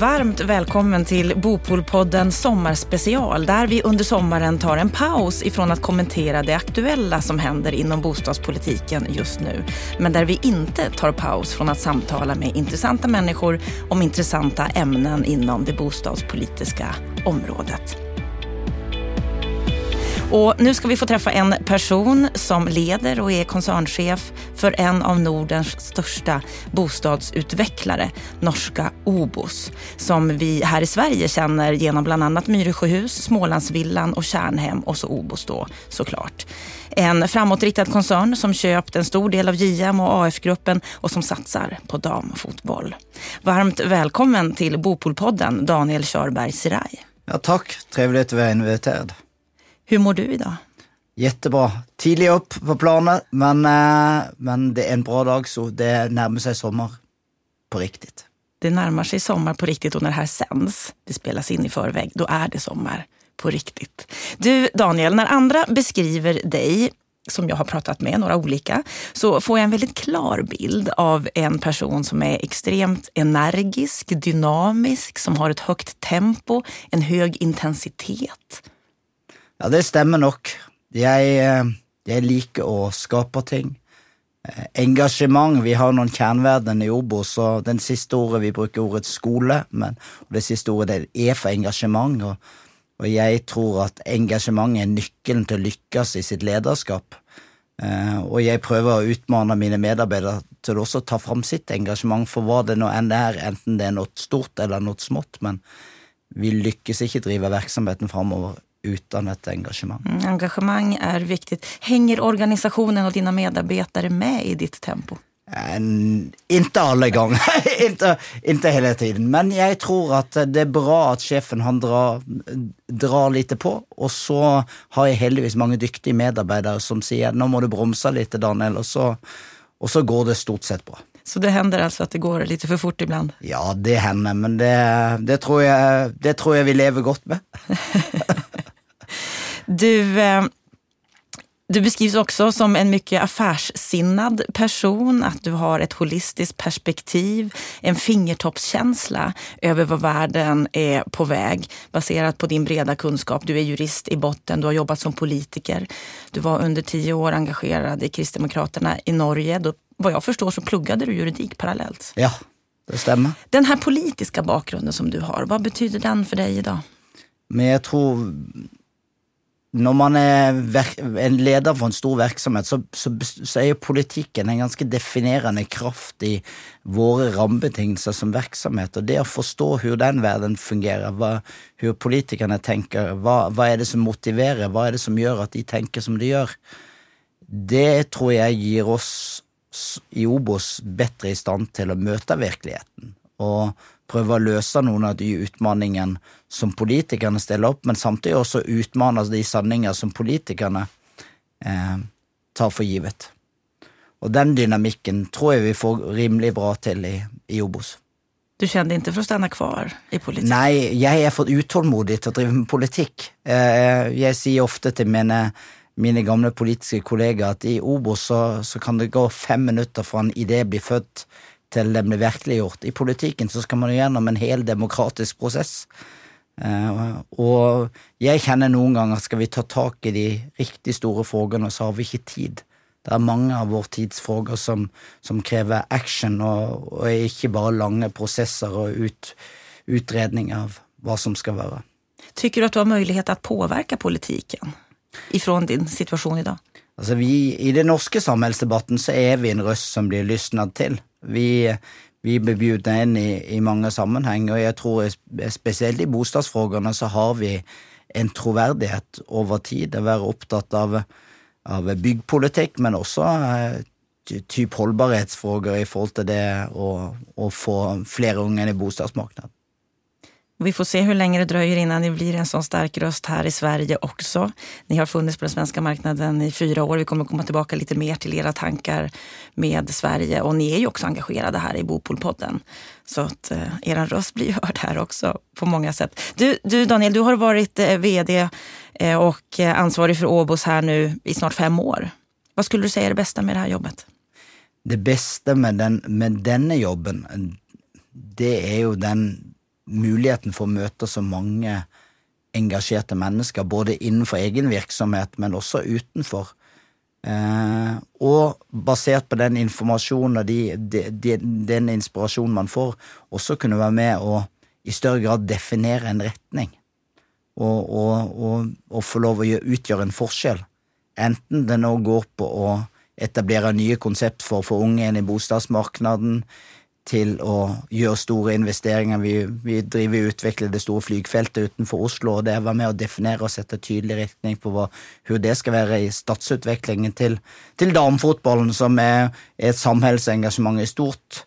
Varmt välkommen till Bopolpodden Sommarspecial där vi under sommaren tar en paus ifrån att kommentera det aktuella som händer inom bostadspolitiken just nu. Men där vi inte tar paus från att samtala med intressanta människor om intressanta ämnen inom det bostadspolitiska området. Och nu ska vi få träffa en person som leder och är koncernchef för en av Nordens största bostadsutvecklare, norska Obos, som vi här i Sverige känner genom bland annat Myresjöhus, Smålandsvillan och Kärnhem och så Obos då såklart. En framåtriktad koncern som köpt en stor del av JM och AF-gruppen och som satsar på damfotboll. Varmt välkommen till Bopolpodden, Daniel Körberg Siraj. Ja, tack, trevligt att vara inviterad. Hur mår du idag? Jättebra. Tidlig upp på planet, men, eh, men det är en bra dag, så det närmar sig sommar på riktigt. Det närmar sig sommar på riktigt och när det här sänds, det spelas in i förväg, då är det sommar på riktigt. Du Daniel, när andra beskriver dig som jag har pratat med, några olika, så får jag en väldigt klar bild av en person som är extremt energisk, dynamisk, som har ett högt tempo, en hög intensitet. Ja, det stemmer nok. Jeg, eh, jeg liker å skape ting. Eh, engasjement. Vi har noen kjerneverdener i Obos, og den siste ordet vi bruker ordet skole, men det siste ordet det er for engasjement. Og, og, jeg tror at engasjement er nøkkelen til å lykkes i sitt lederskap. Eh, og jeg prøver å utmane mine medarbeidere til også å ta fram sitt engasjement for hva det nå enn er, enten det er noe stort eller noe smått, men vi lykkes ikke drive virksomheten framover utan ett engagemang. Mm, engagemang är viktigt. Hänger organisationen och dina medarbetare med i ditt tempo? En, inte alle ganger, inte, ikke, hele tiden. Men jeg tror at det er bra at sjefen han drar, drar lite på. Og så har jeg heldigvis mange dyktige medarbeidere som sier nå må du bromsa litt, Daniel, og så, og så går det stort sett bra. Så det hender altså at det går litt for fort ibland? Ja, det hender, men det, det, tror, jeg, det tror jeg vi lever godt med. Du, eh, du beskrivs också som en mycket affärssinnad person, att du har ett holistiskt perspektiv, en fingertoppskänsla över vad världen är på väg baserat på din breda kunskap. Du är jurist i botten, du har jobbat som politiker. Du var under tio år engagerad i Kristdemokraterna i Norge. Då, vad jag förstår så pluggade du juridik parallellt. Ja, det stämmer. Den här politiska bakgrunden som du har, vad betyder den för dig idag? Men jag tror når man er en leder for en stor virksomhet, så, så, så, er politikken en ganske definerende kraft i våre rammebetingelser som virksomhet. Og det å forstå hvordan den verden fungerer, hvordan politikerne tenker, hva, hva, er det som motiverer, hva er det som gjør at de tenker som de gjør, det tror jeg gir oss i Obos bedre i stand til å møte virkeligheten. Og prøve å løse noen av de utfordringene som politikerne stiller opp, men samtidig også utfordre de sanninger som politikerne eh, tar for givet. Og den dynamikken tror jeg vi får rimelig bra til i, i Obos. Du kjenner ikke for å stå kvar i politikken? Nei, jeg er for utålmodig til å drive med politikk. Eh, jeg sier ofte til mine, mine gamle politiske kollegaer at i Obos så, så, kan det gå fem minutter fra en idé blir født til den blir virkeliggjort. I politikken så skal man gjennom en hel demokratisk prosess. Uh, og jeg kjenner noen ganger at skal vi ta tak i de riktig store frågene, så har vi ikke tid. Det er mange av vår tids frågor som, som krever action, og, og ikke bare lange prosesser og ut, utredning av hva som skal være. Tykker du at du har mulighet til å påvirke politikken ifrån din situasjon i dag? Altså vi, I den norske samhällsdebatten så er vi en røst som blir lyssnad til. Vi, vi blir bjudet inn i, i, mange sammenheng, og jeg tror spesielt i bostadsfrågene så har vi en troverdighet over tid. Å være opptatt av, av byggpolitikk, men også eh, typ holdbarhetsfrågor i forhold til det å, å få flere unge inn i bostadsmarkedet. Vi får se hur länge det dröjer innan det blir en sån stark röst här i Sverige också. Ni har funnits på den svenska marknaden i fyra år. Vi kommer komma tillbaka lite mer till era tankar med Sverige. Och ni är ju också engagerade här i Bopolpodden. Så att eh, er röst blir hörd här också på många sätt. Du, du Daniel, du har varit eh, vd eh, och eh, ansvarig för Åbos här nu i snart fem år. Vad skulle du säga är det bästa med det här jobbet? Det bästa med, den, med denne jobben, det är ju den muligheten for å møte så mange engasjerte mennesker, både innenfor egen virksomhet, men også utenfor. Eh, og basert på den informasjonen og de, de, de, den inspirasjonen man får, også kunne være med å i større grad definere en retning. Og, og, og, og få lov å utgjøre en forskjell. Enten det nå går på å etablere nye konsept for å få unge inn i bostadsmarkedet, til å gjøre store investeringer. Vi, vi driver og utvikler det store flygfeltet utenfor Oslo, og det var med å definere og sette tydelig retning på hva, hvor det skal være i statsutviklingen til, til damefotballen, som er, et samhellsengasjement i stort.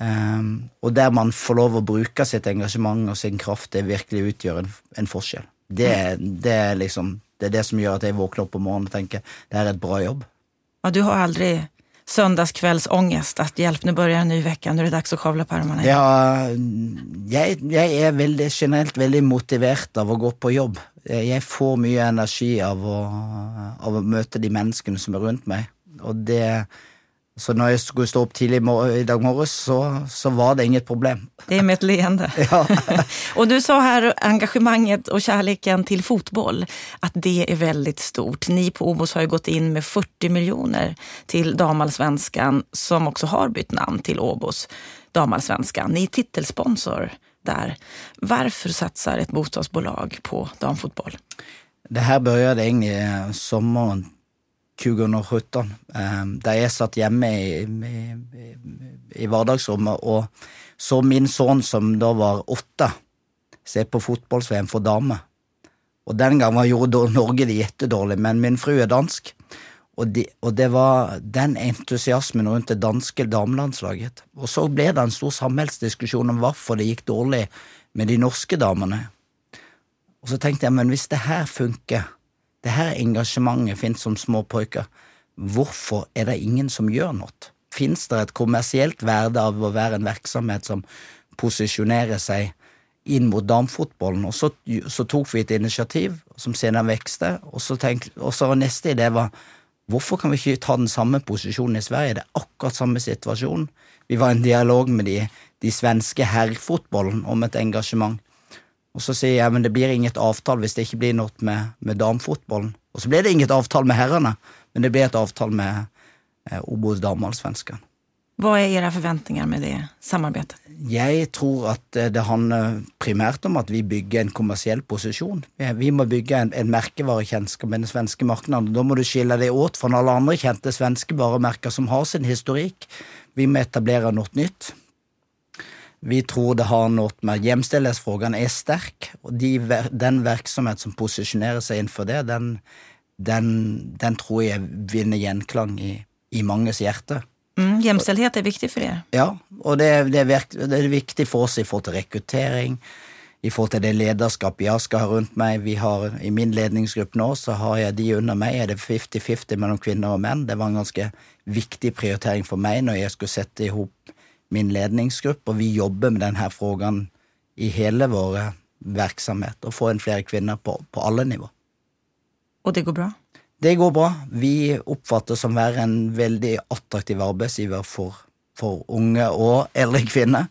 Um, og der man får lov å bruke sitt engasjement og sin kraft, det virkelig utgjør en, en forskjell. Det, det, er liksom, det er det som gjør at jeg våkner opp om morgenen og tenker det er et bra jobb. Ja, du har aldri söndagskvällsångest At hjelp, nå börjar en ny uke, nå er det dags å kavle på armene. Ja, jeg, jeg, er veldig, generelt veldig motivert av å gå på jobb. Jeg får mye energi av å, av å møte de menneskene som er rundt meg. Og det, så når jeg skulle stå opp tidlig i dag morges, så, så, var det inget problem. Det er med et leende. Ja. og du sa her engagemanget og kjærligheten til fotball, at det er veldig stort. Ni på Obos har jo gått inn med 40 miljoner til damallsvenskan som også har bytt namn til Obos damallsvenskan. Ni er titelsponsor der. Hvorfor satser et bostadsbolag på damefotball? Det her begynte egentlig sommaren 2017, De er satt hjemme i, i, i hverdagsrommet og så min sønn, som da var åtte, ser på fotball-VM for damer. Og den gangen gjorde Norge det jettedårlig, men min fru er dansk. Og, de, og, det var den entusiasmen rundt det danske damelandslaget. Og så ble det en stor samholdsdiskusjon om hvorfor det gikk dårlig med de norske damene. Og så tenkte jeg, men hvis det her funker, det her engasjementet finnes som små pojker. Hvorfor er det ingen som gjør noe? Fins det et kommersielt verde av å være en virksomhet som posisjonerer seg inn mot damefotballen? Og så, så tok vi et initiativ som senere vekste, og så, tenk, og så neste idé var hvorfor kan vi ikke ta den samme posisjonen i Sverige? Det er akkurat samme situasjon. Vi var i en dialog med de, de svenske herrefotballen om et engasjement. Og så sier jeg men det blir inget avtale hvis det ikke blir noe med, med damefotballen. Og så blir det inget avtale med herrene, men det blir et avtale med eh, Obos dameallsvenskan. Hva er deres forventninger med det samarbeidet? Jeg tror at eh, det handler primært om at vi bygger en kommersiell posisjon. Vi må bygge en, en merkevarekjennskap med den svenske markedet. Da må du skille deg åt fra alle andre kjente svenske varemerker som har sin historikk. Vi må etablere noe nytt. Vi tror det har noe med Hjemstellighetsspørsmålene er sterk, og de, den virksomhet som posisjonerer seg innenfor det, den, den, den tror jeg vinner gjenklang i, i manges hjerte. Mm, Hjemstillhet er viktig for dere? Ja, og det, det, er, det, er, viktig for oss i forhold til rekruttering, i forhold til det lederskapet jeg skal ha rundt meg. Vi har, I min ledningsgruppe nå så har jeg de under meg, er det 50-50 mellom kvinner og menn. Det var en ganske viktig prioritering for meg når jeg skulle sette i hop min ledningsgruppe, og vi jobber med denne frågan i hele vår virksomhet, å få inn flere kvinner på, på alle nivå. Og det går bra? Det går bra. Vi oppfattes som å være en veldig attraktiv arbeidsgiver for, for unge og eldre kvinner.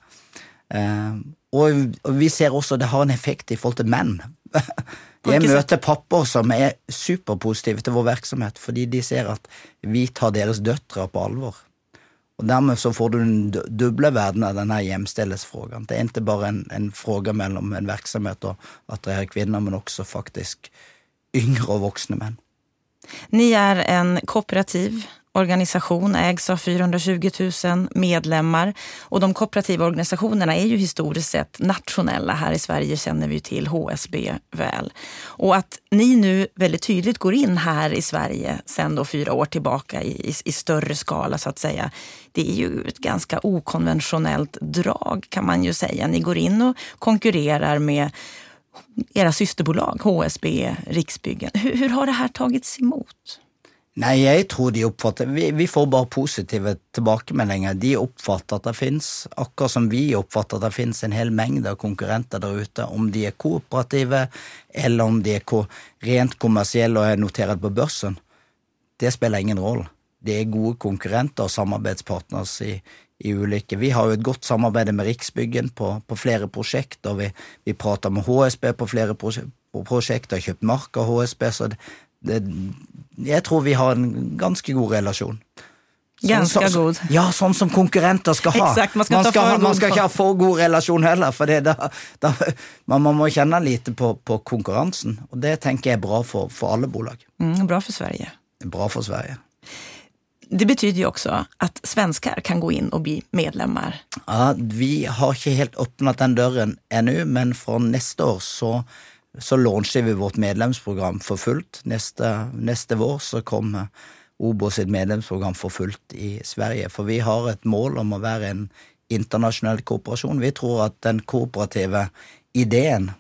Eh, og, og, vi ser også det har en effekt i forhold til menn. Jeg møter pappaer som er superpositive til vår virksomhet, fordi de ser at vi tar deres døtre på alvor. Og Dermed så får du den doble verden av denne hjemstellesfrågan. Det er ikke bare en, en fråga mellom en virksomhet og attrahere kvinner, men også faktisk yngre og voksne menn. Ni er en kooperativ organisation, ägs av 420 000 medlemmar och de kooperativa organisationerna är ju historiskt sett nationella. Här i Sverige känner vi till HSB väl. Och att ni nu väldigt tydligt går in här i Sverige sen då fyra år tillbaka i, i, i större skala så att säga. Det är ju ett ganska okonventionellt drag kan man ju säga. Ni går in och konkurrerar med era systerbolag, HSB, Riksbyggen. Hur, hur har det här tagits emot? Nei, jeg tror de oppfatter Vi, vi får bare positive tilbakemeldinger. De oppfatter at det fins, akkurat som vi oppfatter at det fins en hel mengde av konkurrenter der ute. Om de er kooperative, eller om de er rent kommersielle og er notert på børsen. Det spiller ingen rolle. De er gode konkurrenter og samarbeidspartnere i, i ulike Vi har jo et godt samarbeid med Riksbyggen på, på flere prosjekter. Vi, vi prater med HSB på flere prosjekter, kjøpt mark av HSB, så det, det, jeg tror vi har en ganske god relasjon. Ganske så, god. Ja, sånn som konkurrenter skal ha. Exakt, man, skal man, skal, ha, man skal ikke ha for god relasjon heller, for da, da, man, man, må kjenne lite på, på, konkurransen. Og det tenker jeg er bra for, for alle bolag. Mm, bra for Sverige. Bra for Sverige. Det betyr jo også at svensker kan gå inn og bli medlemmer. Ja, Vi har ikke helt åpnet den døren ennå, men fra neste år så, så launcher vi vårt medlemsprogram for fullt. Neste, neste vår så kommer Obo sitt medlemsprogram for fullt i Sverige. For vi har et mål om å være en internasjonal kooperasjon. Vi tror at den kooperative ideen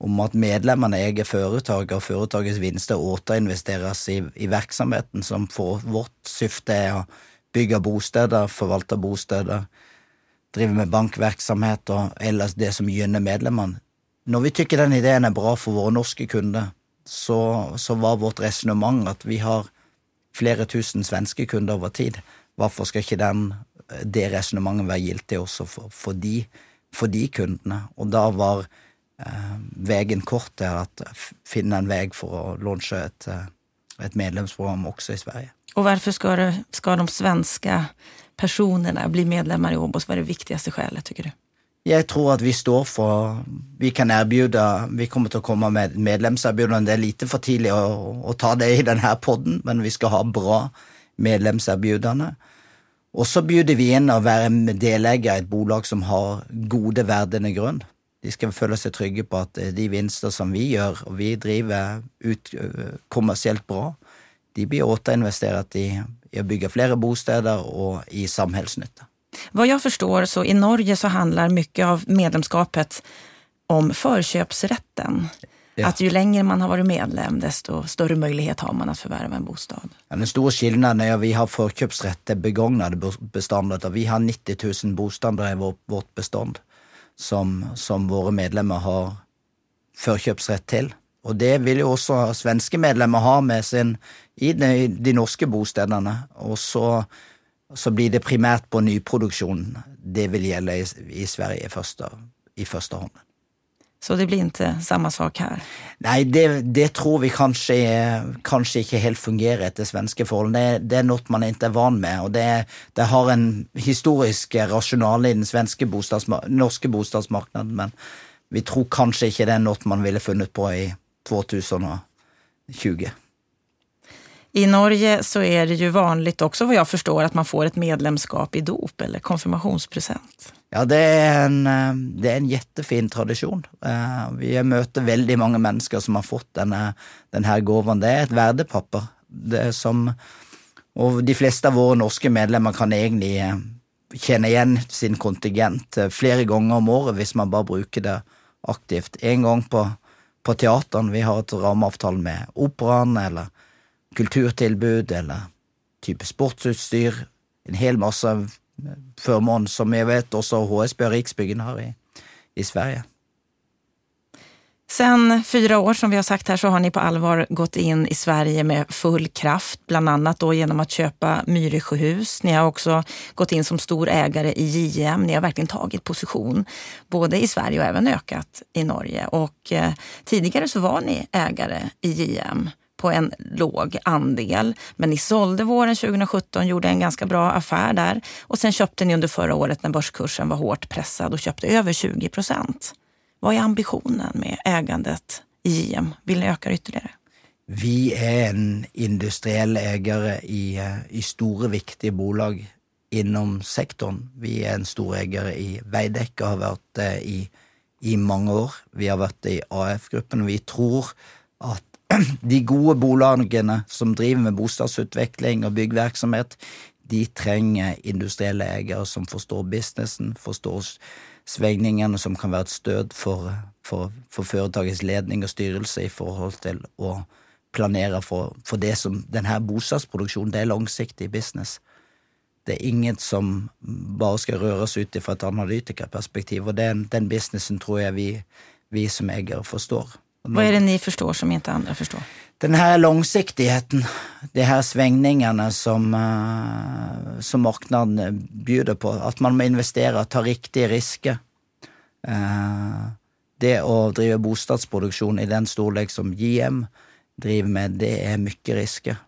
om at medlemmene eier foretaket, og foretakets vinster återinvesteres i, i virksomheten, som for vårt syfte er å bygge bosteder, forvalte bosteder, drive med bankvirksomhet og ellers det som gynner medlemmene. Når vi tykker den ideen er bra for våre norske kunder, så, så var vårt resonnement at vi har flere tusen svenske kunder over tid. Hvorfor skal ikke den, det resonnementet være gildt også for, for, de, for de kundene? Og da var Eh, veien kort til at finne en vei for å lansere et, eh, et, medlemsprogram også i Sverige. Og hvorfor skal, skal de svenske personene bli medlemmer i Åbos? Hva er det viktigste skjelet, tycker du? Jeg tror at vi står for Vi kan erbjude Vi kommer til å komme med medlemserbjudene. Det er lite for tidlig å, å ta det i denne poden, men vi skal ha bra medlemserbjudene. Og så bjuder vi inn å være deleier i et bolag som har gode verdende grunn. De skal føle seg trygge på at de vinster som vi gjør, og vi driver ut kommersielt bra, de blir återinvestert i, i å bygge flere bosteder og i samhällsnytta. Hva jeg forstår så i Norge så handler mye av medlemskapet om förköpsrätten. Ja. Att ju längre man har vært medlem, desto større mulighet har man å förvärva en bostad. Ja, den store skillnaden er at vi har förköpsrätt til begagnade beståndet, og vi har 90 000 bostäder i vårt bestånd som, som våre medlemmer har førkjøpsrett til. Og det vil jo også svenske medlemmer ha med sin i de, de norske bostedene. Og så, så, blir det primært på nyproduksjonen. Det vil gjelde i, i Sverige første, i første hånd. Så det blir ikke samme sak her? Nei, det, det tror vi kanskje, kanskje, ikke helt fungerer etter svenske forhold. Det, det, er noe man ikke er van med, og det, det har en historisk rasjonale i den svenske bostadsmar norske bostadsmarkedet, men vi tror kanskje ikke det er noe man ville funnet på i 2020. I Norge så er det jo vanlig også, hva jeg forstår, at man får et medlemskap i dop eller konfirmasjonspresent. Ja, det er en, eh, det er en jettefin tradisjon. Eh, vi møter veldig mange mennesker som har fått denne, denne gaven. Det er et verdepapper. Det som, og de fleste av våre norske medlemmer kan egentlig eh, kjenne igjen sin kontingent flere ganger om året hvis man bare bruker det aktivt. En gang på, på teateren. Vi har et rammeavtale med operaen eller kulturtilbud eller type sportsutstyr. En hel masse førmål som jeg vet også HSB og Riksbyggen har i, i Sverige. Sen fyra år som vi har sagt her, så har ni på allvar gått inn i Sverige med full kraft, bland annat då genom att köpa Myresjöhus. Ni har også gått inn som stor ägare i JM. Ni har verkligen tagit position, både i Sverige og även ökat i Norge. Och eh, tidigare så var ni ägare i JM på en låg andel. Men ni sålde våren 2017, gjorde en ganska bra affär där. Och sen köpte ni under förra året när börskursen var hårt pressad och köpte över 20 procent. Vad är ambitionen med ägandet i JM? Vill ni öka ytterligere? Vi er en industriell eier i, eh, i, store, viktige bolag innom sektoren. Vi er en stor eier i Veidekke og har vært det i, i mange år. Vi har vært det i AF-gruppen. Vi tror at de gode bolagene som driver med bostadsutvikling og byggvirksomhet, de trenger industrielle eiere som forstår businessen, forstår svingningene, som kan være et støt for, for, for, foretakets ledning og styrelse i forhold til å planere for, for det som denne bostadsproduksjonen, det er langsiktig business. Det er ingen som bare skal røres ut fra et analytikerperspektiv, og den, den businessen tror jeg vi, vi som eiere forstår. Hva er det ni forstår som ikke andre forstår? Den her langsiktigheten, de her svingningene som, uh, som markedet byr på, at man må investere, ta riktige risker. Uh, det å drive bostadsproduksjon i den storlek som JM driver med, det er mye risker.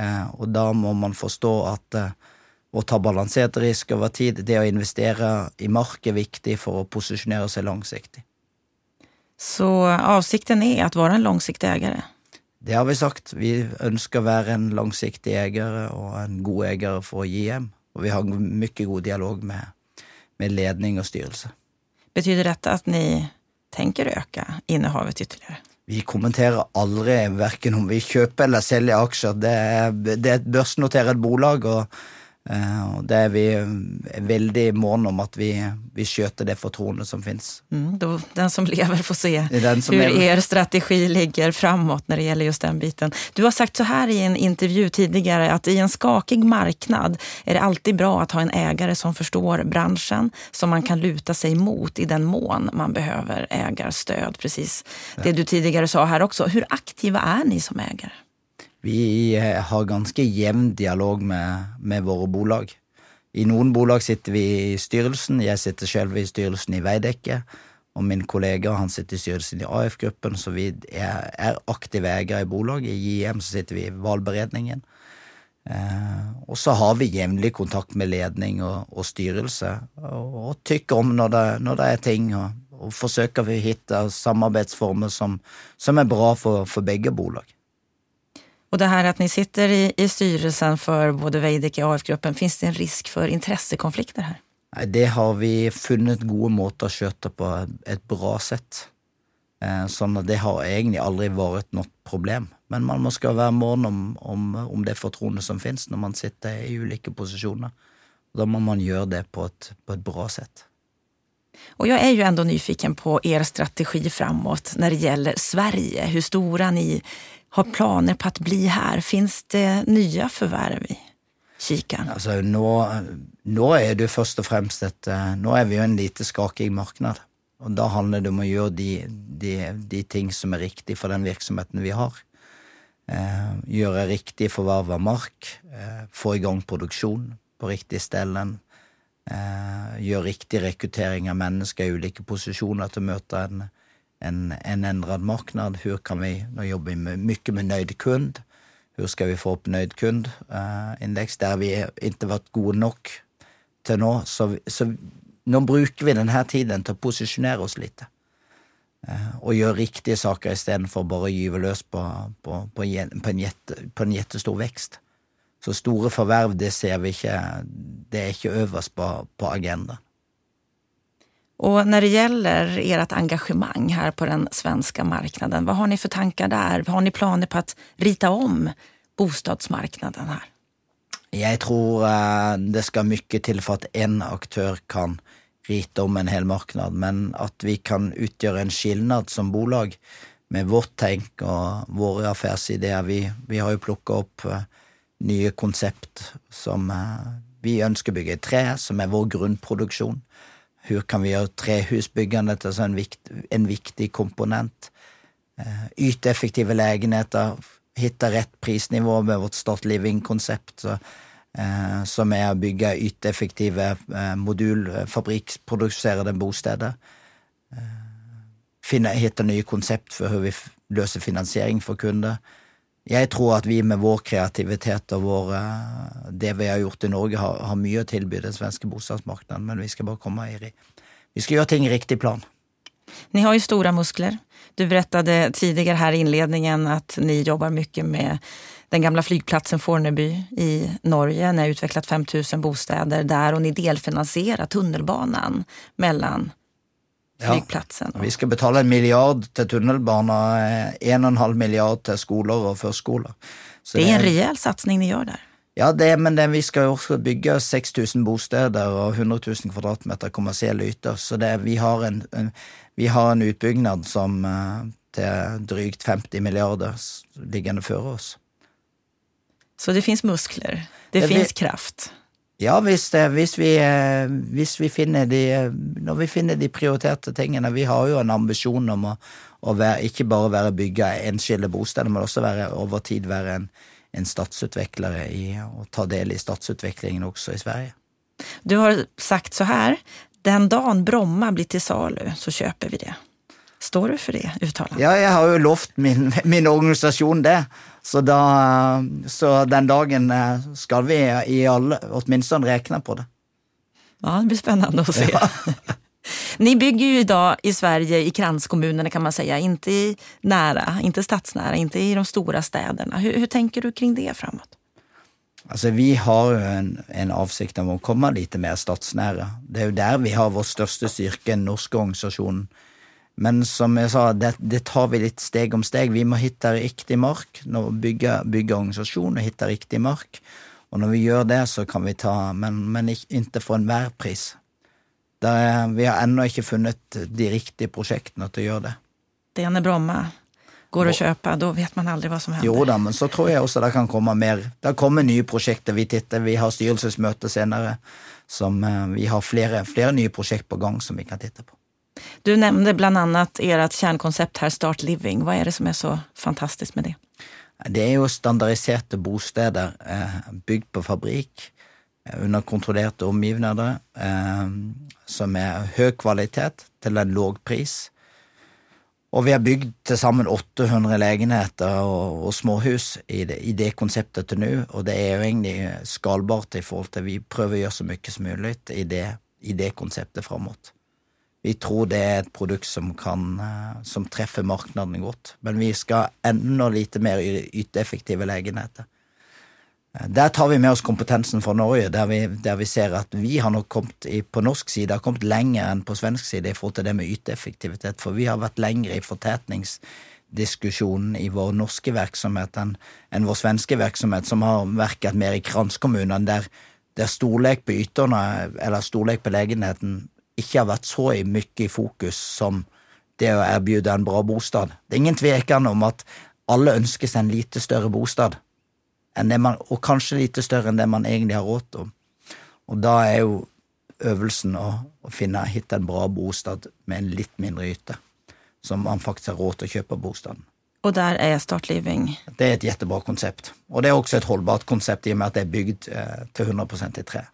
Uh, og da må man forstå at å ta balansert risk over tid, det å investere i mark er viktig for å posisjonere seg langsiktig. Så avsikten er å være en langsiktig eier? Det har vi sagt. Vi ønsker å være en langsiktig eier og en god eier for hjem. Og vi har mye god dialog med, med ledning og styrelse. Betyr dette at dere tenker å øke innehavet ytterligere? Vi kommenterer aldri verken om vi kjøper eller selger aksjer. Det er, det er et børsnotert bolag. og Eh, og det er vi er veldig måne om at vi, vi skjøter det fortroendet som fins. Mm, den som lever, får se hvordan er strategi ligger framåt når det gjelder just den biten. Du har sagt så her i en intervju tidligere at i en skakig marknad er det alltid bra å ha en eier som forstår bransjen, som man kan lute seg mot i den mån man behøver eierstöd. Precis det du tidligere sa her også. Hvor aktive er ni som eiere? Vi eh, har ganske jevn dialog med, med, våre bolag. I noen bolag sitter vi i styrelsen. Jeg sitter selv i styrelsen i Veidekke. Og min kollega han sitter i styrelsen i AF-gruppen, så vi er, er aktive eiere i bolag. I JM så sitter vi i valgberedningen. Eh, og så har vi jevnlig kontakt med ledning og, og styrelse, og, og, tykker om når det, når det er ting. Og, og forsøker vi å hitte samarbeidsformer som, som er bra for, for begge bolag. Og det her at ni sitter i, i styrelsen for både Veidekke og AF-gruppen, fins det en risk for interessekonflikter her? Nei, det har vi funnet gode måter å skjøte på et bra sett. Eh, sånn at det har egentlig aldri vært noe problem. Men man må skal være mån om, om, om det fortroendet som finnes når man sitter i ulike posisjoner. Da må man gjøre det på et, på et bra sett. Og jeg er jo enda nyfiken på er strategi framåt når det gjelder Sverige. Hvor store ni har planer på å bli her? Fins det nye forverv i kikeren? Altså, nå, nå, er det først og fremst et eh, Nå er vi jo en lite skakig marked. Og da handler det om å gjøre de, de, de ting som er riktig for den virksomheten vi har. Eh, gjøre riktig forverv av mark, eh, få i gang produksjon på riktig stellen. Eh, gjøre riktig rekruttering av mennesker i ulike posisjoner til å møte en, en, en ändrad marknad. Hur kan vi, nå jobber vi med, nöjd kund. Hur skal vi få opp nöjd kund-indeks? Uh, der vi ikke vært gode nok til nå. Så, så, nå bruker vi denne tiden til å posisjonere oss litt. Uh, og gjøre riktige saker istedenfor bare å gyve løs på, på, på, på, en jette, en jettestor vekst. Så store forverv, det ser vi ikke Det er ikke øverst på, på agendaen. Og når det gjelder ert engasjement her på den svenske marknaden, hva har ni for tanker der? Har ni planer på å rita om bostadsmarknaden her? Jeg tror uh, det skal mye til for at én aktør kan rite om en hel marknad, men at vi kan utgjøre en skilnad som bolag med vårt tenk og våre affærsideer. Vi, vi har jo plukka opp uh, nye konsept som uh, vi ønsker å i tre, som er vår grunnproduksjon. Hvordan kan vi gjøre trehusbyggende til en, vikt, en viktig komponent? Eh, yte effektive legenheter, hitte rett prisnivå med vårt Start Living-konsept, eh, som er å bygge yteeffektive eh, modulfabrikkproduserede bosteder. Finne, hitte nye konsept for hvordan vi løser finansiering for kunder jeg tror at vi med vår kreativitet og vår, eh, det vi har gjort i Norge, har, har mye å tilby det svenske bostadsmarkedet, men vi skal bare komme i Vi skal gjøre ting i riktig plan. Ni har jo store muskler. Du fortalte tidligere her i innledningen at ni jobber mye med den gamle flygplatsen Forneby i Norge. Ni har utviklet 5000 bostäder der, og ni delfinansierer tunnelbanen mellom flyplatsen. Ja, vi skal betale en milliard til tunnelbaner, en og en halv milliard til skoler og førskoler. Så det er en reell satsing dere gjør der. Ja, det, men det, vi skal jo også bygge 6000 bosteder og 100 000 kvadratmeter kommersielle yter, så det, vi, har en, en, vi har en utbyggnad som uh, til drygt 50 milliarder liggende før oss. Så det fins muskler? Det, det fins kraft? Ja, hvis, hvis, vi, eh, hvis, vi, finner de Når vi finner de prioriterte tingene. Vi har jo en ambisjon om å, å være, ikke bare være bygge enskilde bosteder, men også være, over tid være en, en statsutvikler i, og ta del i statsutviklingen også i Sverige. Du har sagt så her den dagen Bromma blir til salu, så kjøper vi det. Står du for det uttalandet? Ja, jeg har jo lovt min, min organisasjon det. Så, da, så, den dagen eh, skal vi i alle åtminstone rekne på det. Ja, det blir spennende å se. Ja. Ni bygger ju idag i Sverige i kranskommunerna kan man säga, inte i nära, inte stadsnära, inte i de stora städerna. Hur, hur tänker du kring det framåt? Altså, Vi har jo en, en avsikt om å komme litt mer stadsnære. Det er jo der vi har vår største styrke, den norske organisasjonen. Men som jeg sa, det, det, tar vi litt steg om steg. Vi må hitte riktig mark, bygge, bygge organisasjon og hitte riktig mark. Og når vi gjør det, så kan vi ta Men, men ikke for enhver pris. Er, vi har ennå ikke funnet de riktige prosjektene til å gjøre det. Det ene Bromma går å kjøpe, da vet man aldri hva som hender. Jo da, men så tror jeg også det kan komme mer. Det kommer nye prosjekter. Vi titter, vi har styrelsesmøte senere. Som, eh, vi har flere, flere nye prosjekt på gang som vi kan titte på. Du nevnte bl.a. ert kärnkoncept her, Start Living. Hva er det som er så fantastisk med det? Det er jo standardiserte bosteder eh, bygd på fabrikk eh, under kontrollerte omgivninger, eh, som er høy kvalitet til en låg pris. Og vi har bygd til sammen 800 legenheter og, og småhus i det, i det, konseptet til nå, og det er jo egentlig skalbart i forhold til Vi prøver å gjøre så mye som mulig i det, i det konseptet framover. Vi tror det er et produkt som, kan, eh, som treffer markedene godt, men vi skal enda lite mer yteeffektive legenheter. Eh, der tar vi med oss kompetensen fra Norge, der vi, der vi ser at vi har nok kommet i, på norsk side har kommet lenger enn på svensk side i forhold til det med yteeffektivitet, for vi har vært lenger i fortetningsdiskusjonen i vår norske virksomhet enn, enn vår svenske virksomhet, som har virket mer i kranskommunene, der, der storlek på yterne, eller storlek på legenheten, ikke har vært så mye i fokus som det å erbjude en bra bostad. Det er ingen tvekan om at alle ønsker seg en lite større bostad, man, og kanskje lite større enn det man egentlig har råd til. Og da er jo øvelsen å, å finne, hitte en bra bostad med en litt mindre yte, som man faktisk har råd til å kjøpe bostaden. Og der er Start Living? Det er et jettebra konsept. Og det er også et holdbart konsept i og med at det er bygd eh, til 100% i tre.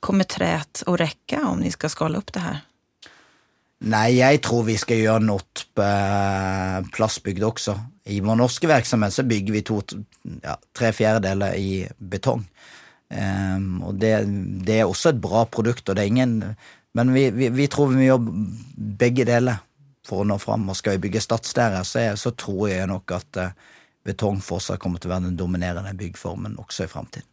Kommer träet å rekke om dere skal skala opp det her? Nei, jeg tror vi skal gjøre noe på plastbygd også. I vår norske virksomhet så bygger vi to, ja, tre fjerdedeler i betong. Um, og det, det, er også et bra produkt, og det er ingen Men vi, vi, vi tror vi må gjøre begge deler for å nå fram. Og skal vi bygge stadslærer, så, så, tror jeg nok at uh, betong fortsatt kommer til å være den dominerende byggformen også i framtiden.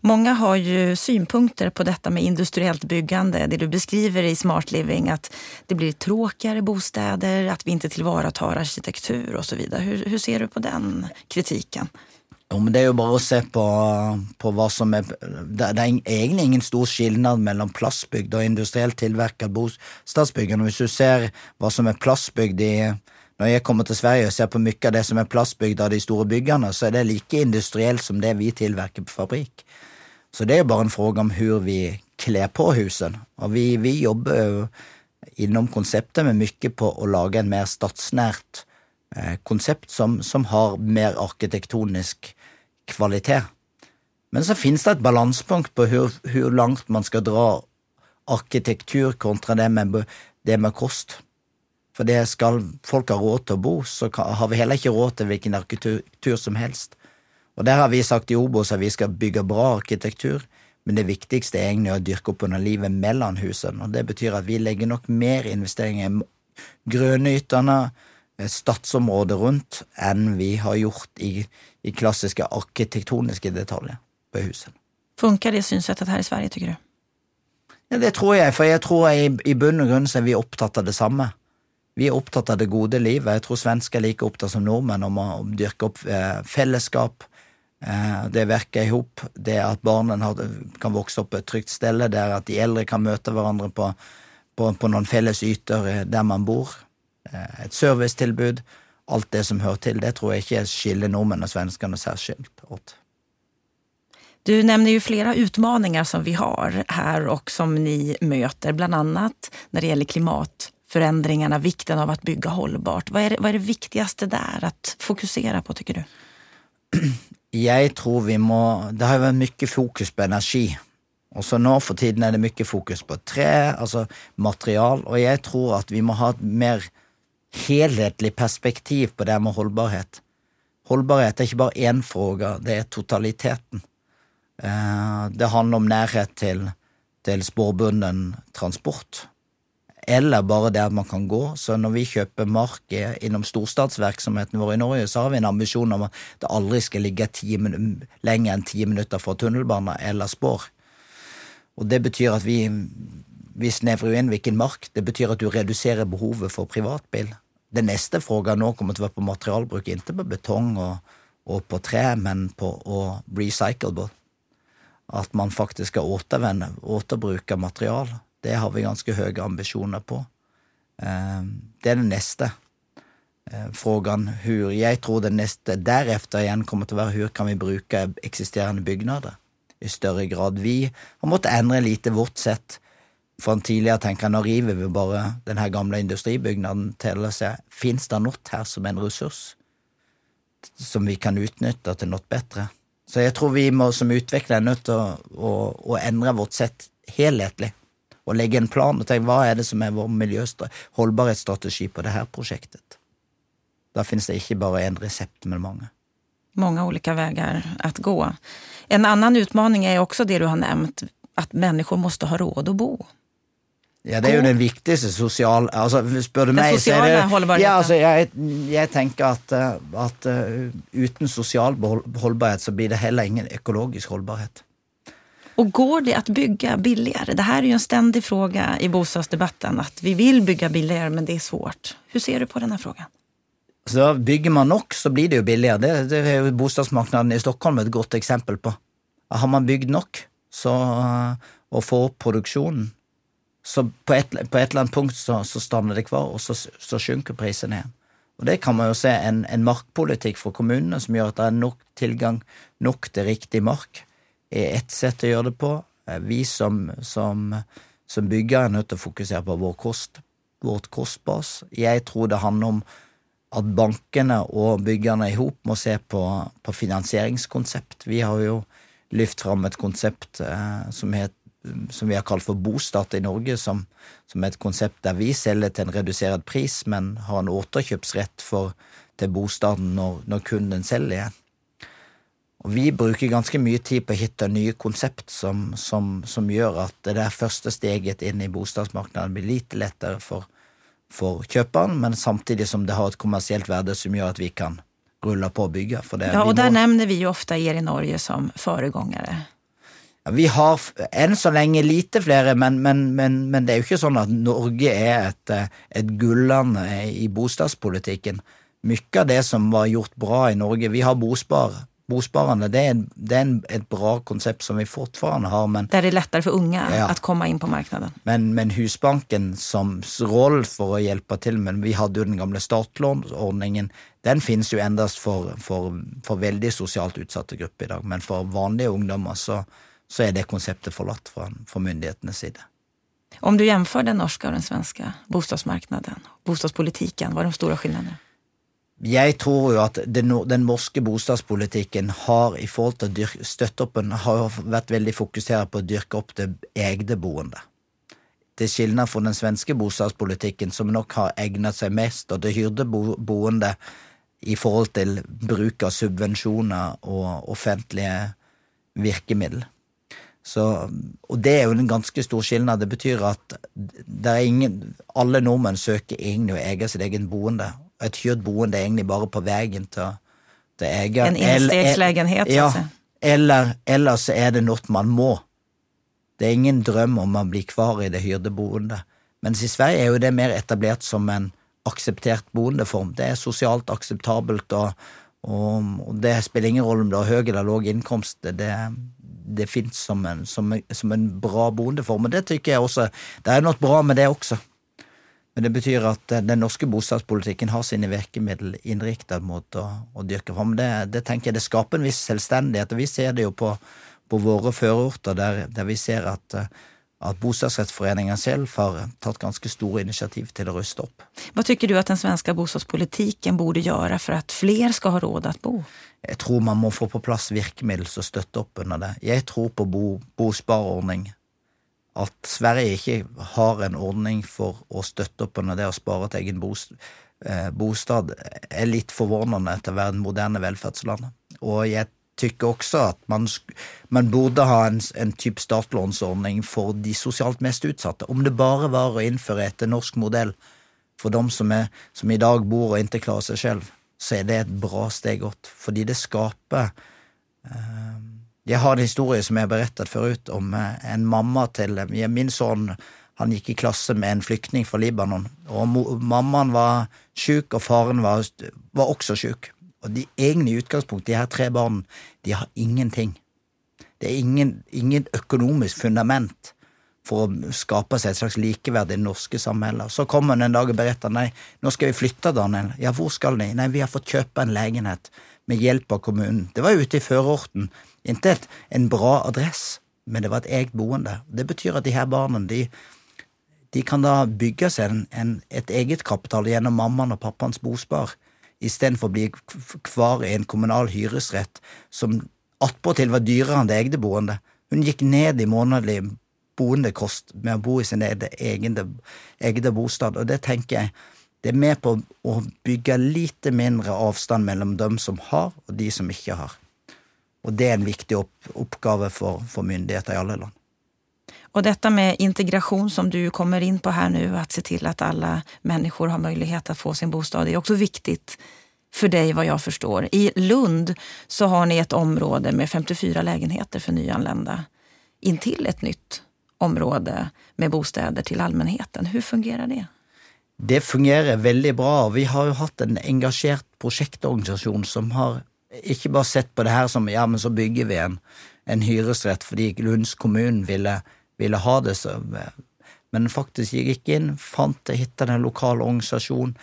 Många har ju synpunkter på detta med industriellt byggande, det du beskriver i Smart Living, att det blir tråkigare bostäder, att vi inte tillvaratar arkitektur och så vidare. Hur, ser du på den kritiken? Jo, men Det er jo bare å se på, på hva som er Det, er egentlig ingen stor skillnad mellom plastbygd og industrielt tilvirket bostadsbyggende. Hvis du ser hva som er plastbygd i når jeg kommer til Sverige og ser på mye av det som er plastbygd av de store byggene, så er det like industrielt som det vi tilverker på fabrikk. Så det er jo bare en fråga om hvor vi kler på husene. Og vi, vi jobber jo innom konseptet med mye på å lage en mer stadsnært eh, konsept som, som, har mer arkitektonisk kvalitet. Men så finnes det et balansepunkt på hvor langt man skal dra arkitektur kontra det med, det med kost. For det skal folk ha råd til å bo, så har vi heller ikke råd til hvilken arkitektur som helst. Og der har vi sagt i Obos at vi skal bygge bra arkitektur, men det viktigste er egentlig å dyrke opp under livet mellom husene. Og det betyr at vi legger nok mer investeringer i grønnyterne, eh, stadsområdet rundt, enn vi har gjort i, i klassiske arkitektoniske detaljer på husene. Funker det synsettet her i Sverige, tykker du? Ja, Det tror jeg, for jeg tror jeg, i bunn og grunn så er vi opptatt av det samme. Vi er opptatt av det gode livet. Jeg tror svensker er like opptatt som nordmenn om å dyrke opp eh, fellesskap. Eh, det virker i hop. Det at barna kan vokse opp på et trygt sted. Det er at de eldre kan møte hverandre på, på, på noen felles yter eh, der man bor. Et servicetilbud. Alt det som hører til. Det tror jeg ikke skiller nordmenn og svenskene særskilt åt. Du nämner ju flera utmaningar som vi har her og som ni möter, bland annat när det gäller klimatförändringarna, vikten av att bygga hållbart. Vad är det, vad är det viktigaste där att fokusera på, tycker du? Jeg tror vi må Det har vært mye fokus på energi. Og så nå for tiden er det mye fokus på tre, altså material, og jeg tror at vi må ha et mer helhetlig perspektiv på det med holdbarhet. Holdbarhet er ikke bare én fråga, det er totaliteten. Eh, det handler om nærhet til, til spårbunden transport, eller bare det at man kan gå. Så når vi kjøper mark innom storstatsvirksomheten vår i Norge, så har vi en ambisjon om at det aldri skal ligge lenger enn ti minutter fra tunnelbane eller spår. Og det betyr at vi, vi snevrer inn hvilken mark. Det betyr at du reduserer behovet for privatbil. Det neste spørsmålet nå kommer til å være på materialbruk, ikke på betong og, og på tre, men på å recyclable. At man faktisk skal återvende, återbruke material. Det har vi ganske høye ambisjoner på. Eh, det er det neste eh, frågan. Hur, jeg tror det neste deretter igjen kommer til å være hur kan vi bruke eksisterende bygnader i større grad. Vi har måttet endre lite vårt sett. For tidligere tenker nå river vi bare den her gamle industribygnaden til å se fins det noe her som en ressurs som vi kan utnytte til noe bedre. Så jeg tror vi må som utvikler er nødt til å, å, å, endre vårt sett helhetlig. Og legge en plan og tenke hva er det som er vår holdbarhetsstrategi på dette prosjektet. Da finnes det ikke bare én resept, men mange. Mange ulike veier å gå. En annen utmaning er også det du har nevnt, at mennesker må ha råd å bo. Ja, det er jo den viktigste sosiale altså, Spør du meg, så er det ja, altså, jeg, jeg, tenker at, at uh, uten sosial holdbarhet så blir det heller ingen økologisk holdbarhet. Og går det å bygge billigere? Det her er jo en stendig fråga i bostadsdebatten. At vi vil bygge billigere, men det er svårt. Hvordan ser du på denne frågan? Så bygger man nok, så blir det jo billigere. Det, det er jo bostadsmarkedet i Stockholm et godt eksempel på. Har man bygd nok så, og får opp produksjonen, så på et, på et, eller annet punkt så, så stander det kvar, og så, så synker prisen igjen. Og det kan man jo se en, en markpolitikk for kommunene som gjør at det er nok tilgang nok til riktig mark, er ett sett å gjøre det på. Eh, vi som, som, som bygger er nødt til å fokusere på vår kost, vårt kostbas. Jeg tror det handler om at bankene og byggerne i hop må se på, på, finansieringskonsept. Vi har jo lyft fram et konsept eh, som, het, som, vi har kalt for Bostart i Norge, som, som, er et konsept der vi selger til en redusert pris, men har en återkjøpsrett for, til bostaden når, når, kunden selger igjen. Og Vi bruker ganske mye tid på å hitte nye konsept som, som gjør at det der første steget inn i bostadsmarkedet blir litt lettere for for kjøperen, men samtidig som det har et kommersielt verde som gjør at vi kan rulle på og bygge. ja, og der nevner vi jo ofte dere i Norge som foregångere. Ja, vi har enn så lenge lite flere, men, men, men, men, det er jo ikke sånn at Norge er et, et gulland i bostadspolitikken. Mye av det som var gjort bra i Norge Vi har Bospar, Bosparende det er, det er en, et bra konsept som vi fortfarande har. Men, Der det er lettere for unge ja. å komme inn på markedet. Men, men Husbanken som rolle for å hjelpe til men Vi hadde jo den gamle startlånordningen. Den finnes jo endast for, for, for, veldig sosialt utsatte grupper i dag. Men for vanlige ungdommer så, så er det konseptet forlatt fra, fra myndighetenes side. Om du jämför den norske og den svenske bostadsmarknaden, bostadspolitiken, hva er de store skillnaderna? Jeg tror jo at den, norske bostadspolitikken har i forhold til dyrke, støtte har vært veldig fokusert på å dyrke opp det egne boende. Til skillnad fra den svenske bostadspolitikken, som nok har egnet seg mest og til hyrdeboende i forhold til bruk av subvensjoner og offentlige virkemidler. Så, og det er jo en ganske stor skillnad. Det betyr at det ingen, alle nordmenn søker egentlig å eie sitt egen boende et hyrt boende egentlig bare på veien til, til egen. En innstegslegenhet, ja, eller, eller så er det noe man må. Det er ingen drøm om man blir kvar i det hyrde boendet. Mens i Sverige er jo det mer etablert som en akseptert boendeform. Det er sosialt akseptabelt, og, og, og det spiller ingen rolle om du har høy eller lav inkomst. Det, det fins som, som, som, en bra boendeform, og det tykker jeg også Det er noe bra med det også. Men det betyr at eh, den norske bostadspolitikken har sine virkemidler innriktet mot å, å dyrke fram. Det, det tenker jeg det skaper en viss selvstendighet, og vi ser det jo på, på våre førorter, der, der vi ser at uh, at bostadsrettsforeningen selv har tatt ganske store initiativ til å ruste opp. Hva syns du at den svenske bostadspolitikken borde gjøre for at flere skal ha råd å bo? Jeg tror man må få på plass virkemidler som støtter opp under det. Jeg tror på bo, bosparordning. At Sverige ikke har en ordning for å støtte opp under det å spare til egen bostad, eh, er litt forvånende til å være et moderne velferdsland. Og jeg tykker også at man, man burde ha en, en type startlånsordning for de sosialt mest utsatte. Om det bare var å innføre etter norsk modell for dem som, er, som i dag bor og ikke klarer seg selv, så er det et bra steg godt, fordi det skaper eh, Jeg har en historie som jeg har berettet forut, om eh, en mamma til Min sønn han gikk i klasse med en flyktning fra Libanon, og mammaen var sjuk, og faren var, var også sjuk. Og de egne i utgangspunktet, de her tre barna, de har ingenting. Det er ingen, ingen, økonomisk fundament for å skape seg et slags likeverd i det norske samfunnet. Så kommer han en dag og beretter nei, nå skal vi flytte, Daniel. Ja, hvor skal de? Nei, vi har fått kjøpe en legenhet med hjelp av kommunen. Det var ute i førorten. Ikke en bra adress, men det var et eget boende. Det betyr at de her barna, de, de kan da bygge seg en, en, et eget kapital gjennom mammaen og pappaens bospar istedenfor å bli kvar i en kommunal hyresrett som attpåtil var dyrere enn det egne boende. Hun gikk ned i månedlig boendekost med å bo i sin egen bostad, og det tenker jeg det er med på å bygge lite mindre avstand mellom dem som har, og de som ikke har. Og det er en viktig opp oppgave for, for myndigheter i alle land. Og dette med integration som du kommer inn på her nu, att se til at alle mennesker har mulighet til å få sin bostad, er også viktig for deg, vad jeg forstår. I Lund så har ni et område med 54 lägenheter for nyanlända intill et nytt område med bostäder til allmänheten. Hur fungerer det? Det fungerer veldig bra. Vi har jo hatt en engasjert prosjektorganisasjon som har ikke bare sett på det her som ja, men så bygger vi en, en hyresrett fordi Lunds kommune ville ville ha det, så Men faktisk gikk inn, fant hitta den lokale organisasjonen,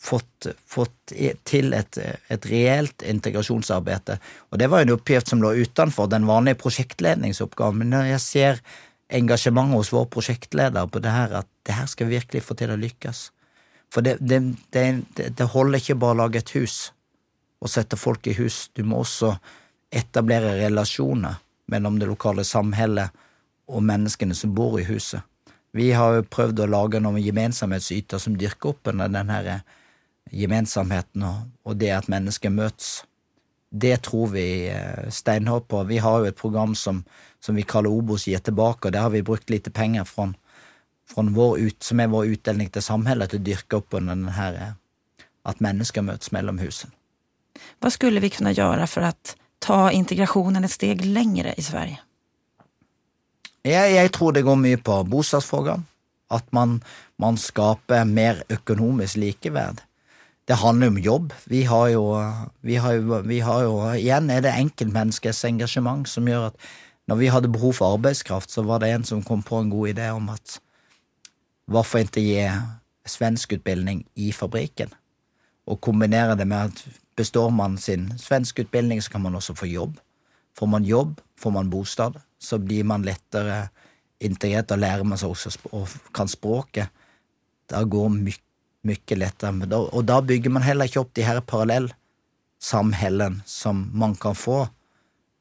fått, fått til et, et reelt integrasjonsarbeid. Og det var en oppgift som lå utenfor den vanlige prosjektledningsoppgaven. Men når jeg ser engasjementet hos vår prosjektleder på det her, at det her skal vi virkelig få til å lykkes. For det, det, det, det holder ikke bare å lage et hus og sette folk i hus. Du må også etablere relasjoner mellom det lokale samhellet og menneskene som bor i huset. Vi har jo prøvd å lage noen gemensomhetsyter som dyrker opp under denne eh, gemensomheten og det at mennesker møtes. Det tror vi eh, steinhardt på. Vi har jo et program som, som vi kaller Obos gir tilbake, og der har vi brukt lite penger fra, fra vår ut, som er vår utdeling til samhellet, til å dyrke opp under denne eh, at mennesker møtes mellom husene. Hva skulle vi kunne gjøre for å ta integrasjonen et steg lengre i Sverige? Jeg, jeg, tror det går mye på bostadsfrågan. At man, man, skaper mer økonomisk likeverd. Det handler om jobb. Vi har jo, vi har jo, vi har jo Igjen er det enkeltmenneskets engasjement som gjør at når vi hadde behov for arbeidskraft, så var det en som kom på en god idé om at hvorfor ikke gi svenskutbildning i fabrikken? Og kombinere det med at består man sin svenskutbildning, så kan man også få jobb. Får man jobb, får man bostad så blir man lettere integrert, og lærer man seg også og kan språket. Det går mye, mye lettere. Og da bygger man heller ikke opp de her parallellsamhellene som man kan få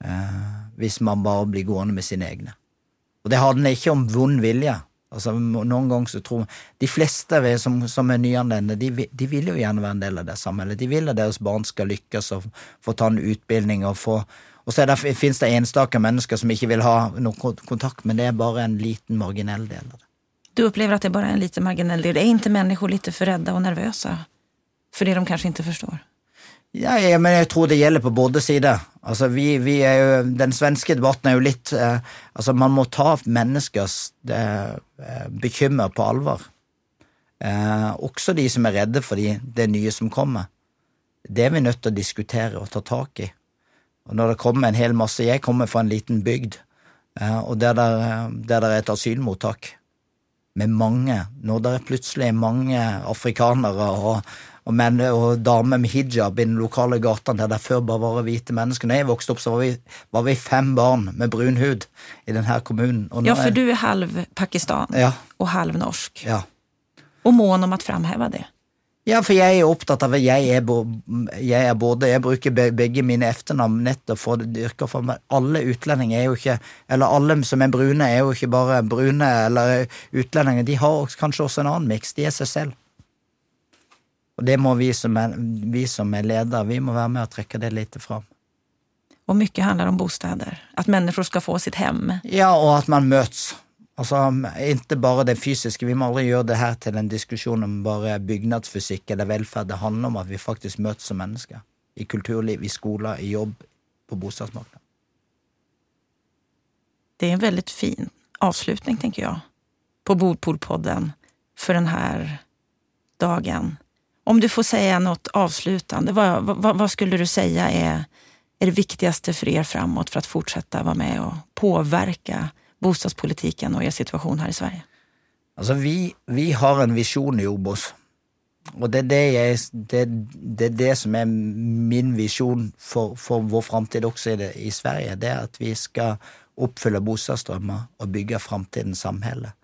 eh, hvis man bare blir gående med sine egne. Og det handler ikke om vond vilje. Altså, noen ganger så tror De fleste som, som er nyanlendte, de, de, vil jo gjerne være en del av det samfunnet. De vil at deres barn skal lykkes og få ta en utbildning og få og så det, finnes det enstaka mennesker som ikke vil ha noen kontakt, men det er bare en liten marginell del av det. Du opplever at det bare er en liten marginell del? Er ikke mennesker litt for redde og nervøse? for det de kanskje ikke forstår? Ja, jeg, men jeg tror det gjelder på både sider. Altså, vi, vi jo, den svenske debatten er jo litt eh, Altså, man må ta menneskers eh, bekymmer på alvor. Eh, også de som er redde for de, det nye som kommer. Det er vi nødt til å diskutere og ta tak i. Og når det kommer en hel masse Jeg kommer fra en liten bygd, eh, og der det er et asylmottak med mange Når det er plutselig mange afrikanere og, og menn og damer med hijab i den lokale gata, der det før bare var hvite mennesker. Når jeg vokste opp, så var vi, var vi fem barn med brun hud i denne kommunen. ja, for du er halv Pakistan ja. og halv norsk. Ja. Og mån om å framheve det. Ja, for jeg er opptatt av at jeg er, jeg er både Jeg bruker begge mine etternavn nettopp for å dyrke for meg. Alle utlendinger er jo ikke Eller alle som er brune, er jo ikke bare brune eller utlendinger. De har kanskje også en annen miks. De er seg selv. Og det må vi som er, vi som er ledere, vi må være med og trekke det litt fram. Og mye handler om bosteder. At mennesker skal få sitt hjem. Ja, og at man møtes. Altså, Ikke bare det fysiske. Vi må aldri gjøre det her til en diskusjon om bare bygnadsfysikk eller velferd. Det handler om at vi faktisk møtes som mennesker. I kulturliv, i skoler, i jobb, på bostadsmarkedet. Det er en veldig fin avslutning, tenker jeg, på Bordpolpodden for denne dagen. Om du får säga något avslutande, vad, vad, vad skulle du säga är, är det viktigaste för er framåt för att fortsätta vara med och påverka bostadspolitiken och er situation her i Sverige? Altså, vi, vi har en visjon i Obos. Og det er det, jeg, det, det er det, som er min visjon for, for vår framtid også i, det, i, Sverige. Det er at vi skal oppfylle bostadsdrømmer og bygge framtidens samhelle.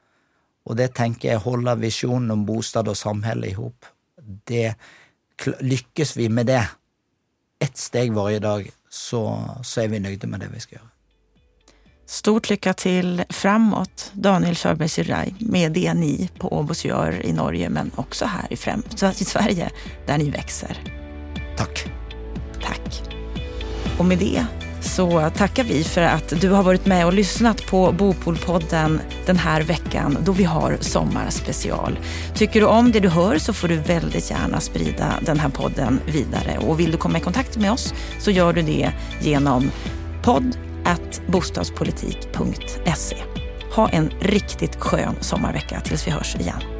Og det tenker jeg holder visjonen om bostad og samhelle i hop det Lykkes vi med det, ett steg hver dag, så, så er vi nøyde med det vi skal gjøre. Stort lykke til framåt, Daniel Sjöberg Siraj, med det ni på Åbos gör i Norge, men også her i, frem, i Sverige, der ni växer. Takk. Takk. Og med det så tackar vi för att du har varit med och lyssnat på Bopolpodden den här veckan då vi har sommarspecial. Tycker du om det du hör så får du väldigt gärna sprida den här podden vidare. Och vill du komma i kontakt med oss så gör du det genom podd bostadspolitik.se. Ha en riktigt skön sommarvecka tills vi hörs igen.